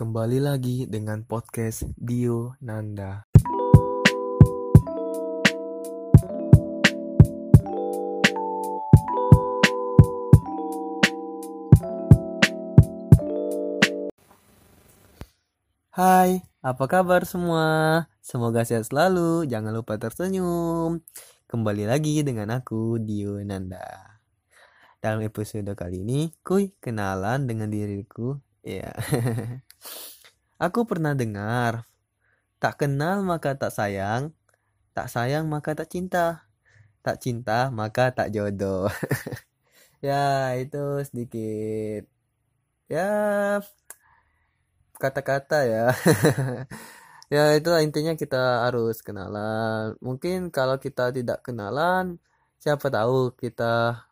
Kembali lagi dengan podcast Dio Nanda. Hai, apa kabar semua? Semoga sehat selalu, jangan lupa tersenyum. Kembali lagi dengan aku, Dio Nanda. Dalam episode kali ini, kuy kenalan dengan diriku. Ya, aku pernah dengar, tak kenal maka tak sayang, tak sayang maka tak cinta, tak cinta maka tak jodoh. ya, itu sedikit ya kata-kata ya. Ya itu intinya kita harus kenalan. Mungkin kalau kita tidak kenalan siapa tahu kita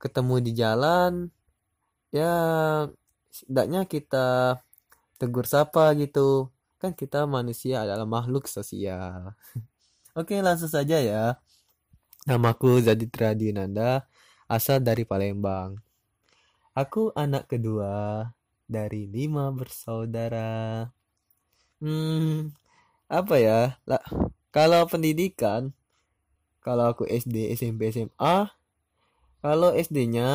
ketemu di jalan ya setidaknya kita tegur sapa gitu kan kita manusia adalah makhluk sosial oke langsung saja ya namaku Zaditra Dinanda asal dari Palembang aku anak kedua dari lima bersaudara. Hmm, apa ya? Lah, kalau pendidikan, kalau aku SD, SMP, SMA, kalau SD-nya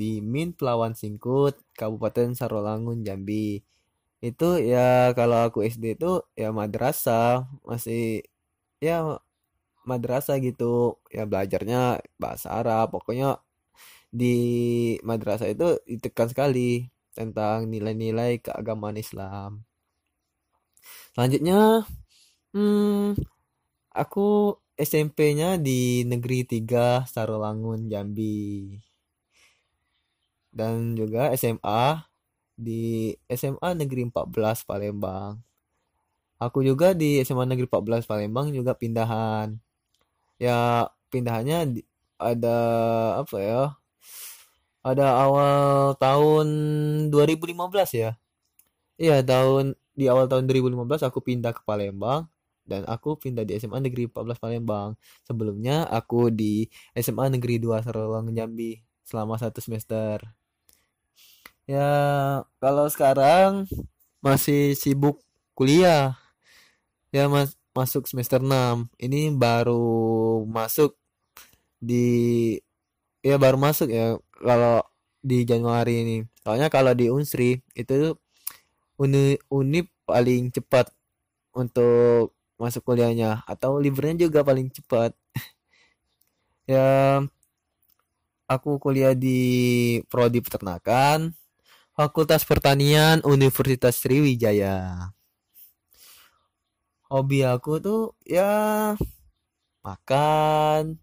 di Min Pelawan Singkut, Kabupaten Sarolangun, Jambi. Itu ya kalau aku SD itu ya madrasah, masih ya madrasah gitu. Ya belajarnya bahasa Arab, pokoknya di madrasah itu ditekan sekali tentang nilai-nilai keagamaan Islam. Selanjutnya, hmm, aku SMP-nya di Negeri 3 Sarolangun, Jambi. Dan juga SMA di SMA Negeri 14 Palembang. Aku juga di SMA Negeri 14 Palembang juga pindahan. Ya, pindahannya ada apa ya? ada awal tahun 2015 ya. Iya, tahun di awal tahun 2015 aku pindah ke Palembang dan aku pindah di SMA Negeri 14 Palembang. Sebelumnya aku di SMA Negeri 2 Sarawang Jambi selama satu semester. Ya, kalau sekarang masih sibuk kuliah. Ya, mas masuk semester 6. Ini baru masuk di ya baru masuk ya kalau di Januari ini. Soalnya kalau di Unsri itu uni uni paling cepat untuk masuk kuliahnya atau liburnya juga paling cepat. ya aku kuliah di prodi peternakan Fakultas Pertanian Universitas Sriwijaya. Hobi aku tuh ya makan,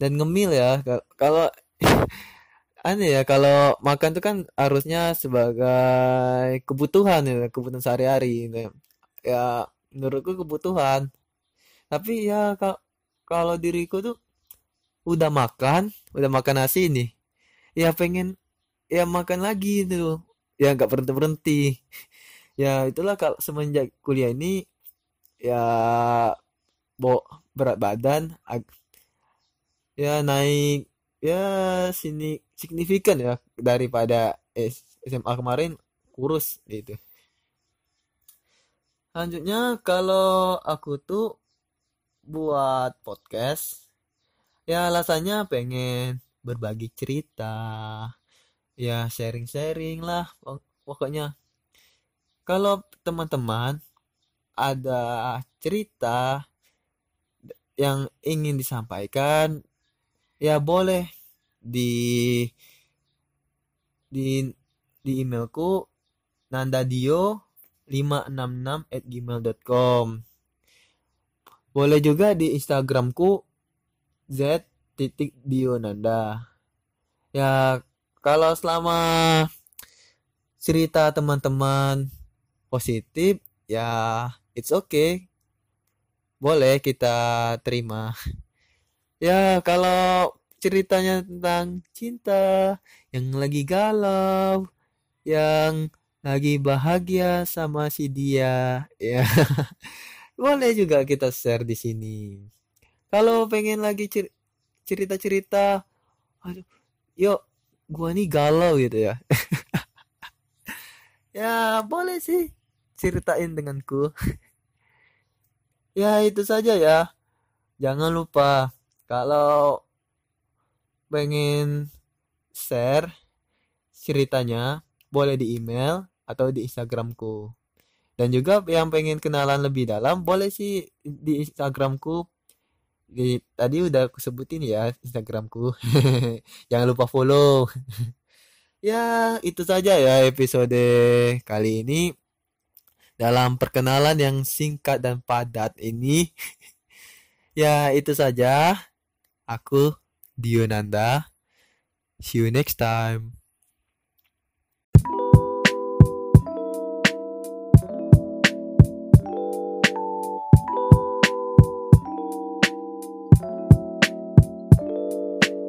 dan ngemil ya kalau aneh ya kalau makan tuh kan harusnya sebagai kebutuhan ya kebutuhan sehari-hari ya menurutku kebutuhan. Tapi ya kalau diriku tuh udah makan udah makan nasi nih ya pengen ya makan lagi itu ya nggak berhenti berhenti ya itulah kalau semenjak kuliah ini ya bo berat badan ya naik ya sini signifikan ya daripada SMA kemarin kurus gitu. Selanjutnya kalau aku tuh buat podcast ya alasannya pengen berbagi cerita. Ya sharing-sharing lah pokoknya. Kalau teman-teman ada cerita yang ingin disampaikan ya boleh di di di emailku nandadio 566 at gmail.com boleh juga di instagramku z titik dio nanda ya kalau selama cerita teman-teman positif ya it's okay. Boleh kita terima. Ya, kalau ceritanya tentang cinta yang lagi galau, yang lagi bahagia sama si dia, ya. Boleh juga kita share di sini. Kalau pengen lagi cerita-cerita, aduh, yuk, gua nih galau gitu ya. ya boleh sih ceritain denganku ya itu saja ya jangan lupa kalau pengen share ceritanya boleh di email atau di Instagramku. Dan juga yang pengen kenalan lebih dalam boleh sih di Instagramku. Di, tadi udah aku sebutin ya Instagramku. Jangan lupa follow. Ya itu saja ya episode kali ini. Dalam perkenalan yang singkat dan padat ini. Ya itu saja. Aku Dionanda. See you next time